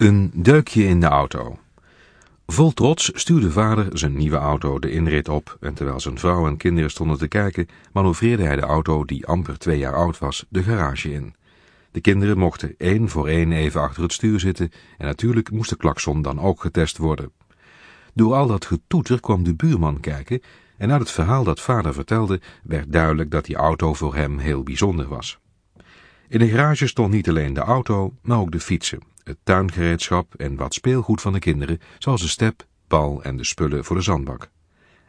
Een duikje in de auto. Vol trots stuurde vader zijn nieuwe auto de inrit op en terwijl zijn vrouw en kinderen stonden te kijken, manoeuvreerde hij de auto, die amper twee jaar oud was, de garage in. De kinderen mochten één voor één even achter het stuur zitten en natuurlijk moest de klakson dan ook getest worden. Door al dat getoeter kwam de buurman kijken en uit het verhaal dat vader vertelde werd duidelijk dat die auto voor hem heel bijzonder was. In de garage stond niet alleen de auto, maar ook de fietsen, het tuingereedschap en wat speelgoed van de kinderen, zoals de step, bal en de spullen voor de zandbak.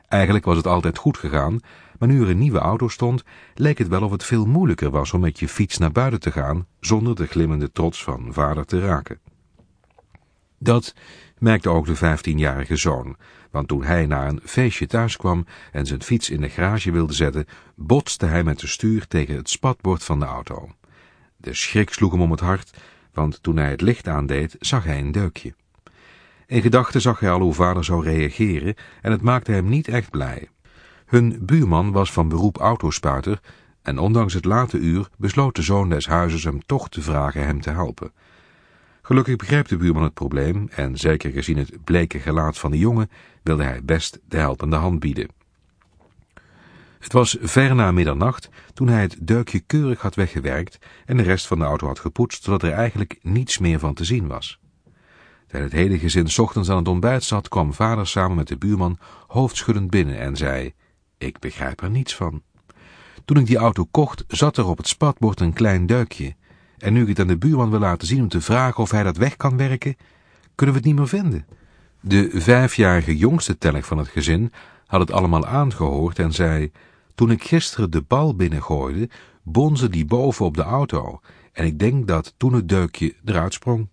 Eigenlijk was het altijd goed gegaan, maar nu er een nieuwe auto stond, leek het wel of het veel moeilijker was om met je fiets naar buiten te gaan, zonder de glimmende trots van vader te raken. Dat merkte ook de vijftienjarige zoon, want toen hij na een feestje thuis kwam en zijn fiets in de garage wilde zetten, botste hij met de stuur tegen het spatbord van de auto. De schrik sloeg hem om het hart, want toen hij het licht aandeed, zag hij een deukje. In gedachten zag hij al hoe vader zou reageren en het maakte hem niet echt blij. Hun buurman was van beroep autospuiter en ondanks het late uur besloot de zoon des huizes hem toch te vragen hem te helpen. Gelukkig begreep de buurman het probleem en zeker gezien het bleke gelaat van de jongen wilde hij best de helpende hand bieden. Het was ver na middernacht toen hij het deukje keurig had weggewerkt en de rest van de auto had gepoetst, zodat er eigenlijk niets meer van te zien was. Terwijl het hele gezin ochtends aan het ontbijt zat, kwam vader samen met de buurman hoofdschuddend binnen en zei, ik begrijp er niets van. Toen ik die auto kocht, zat er op het spatbord een klein duikje. En nu ik het aan de buurman wil laten zien om te vragen of hij dat weg kan werken, kunnen we het niet meer vinden. De vijfjarige jongste telg van het gezin had het allemaal aangehoord en zei, toen ik gisteren de bal binnengooide, bonze die boven op de auto en ik denk dat toen het deukje eruit sprong.